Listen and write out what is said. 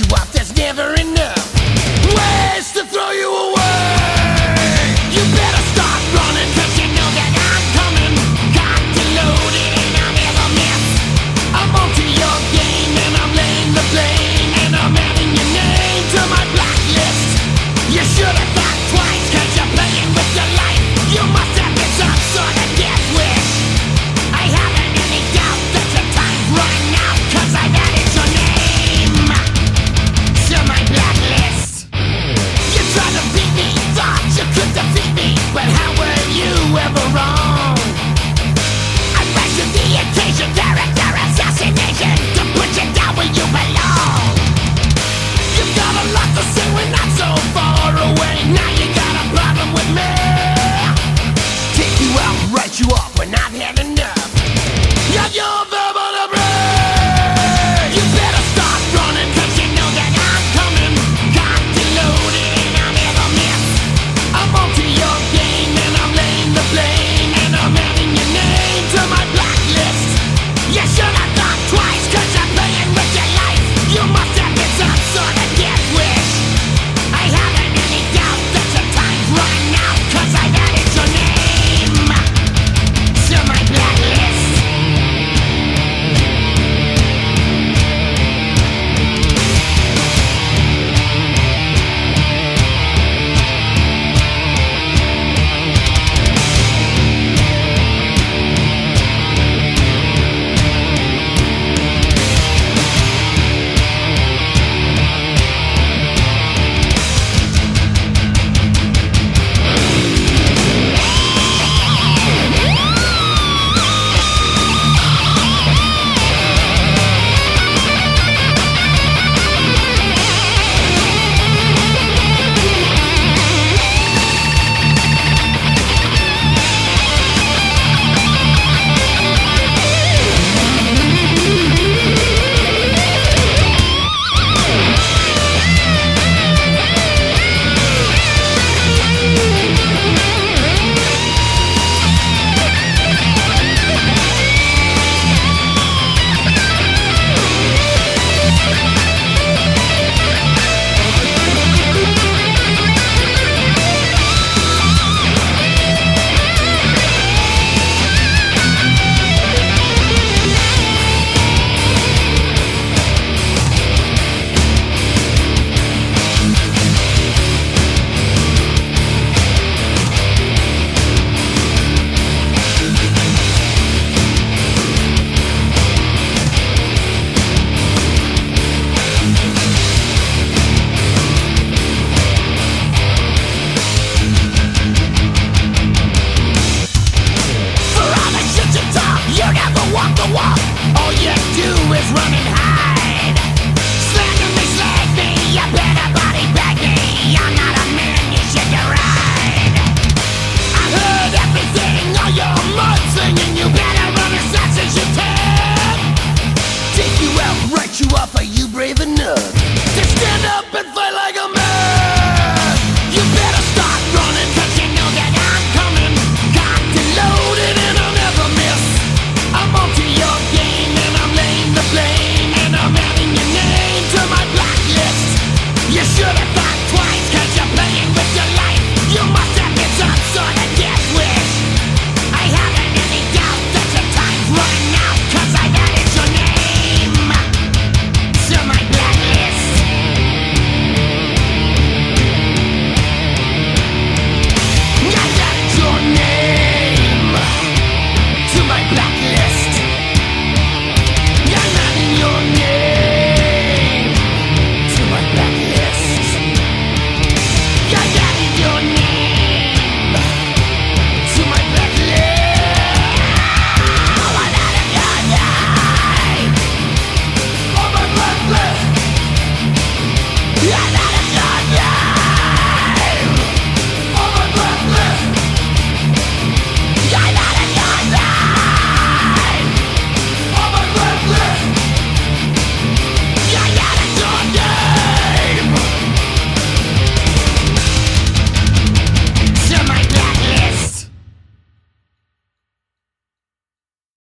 you up running high.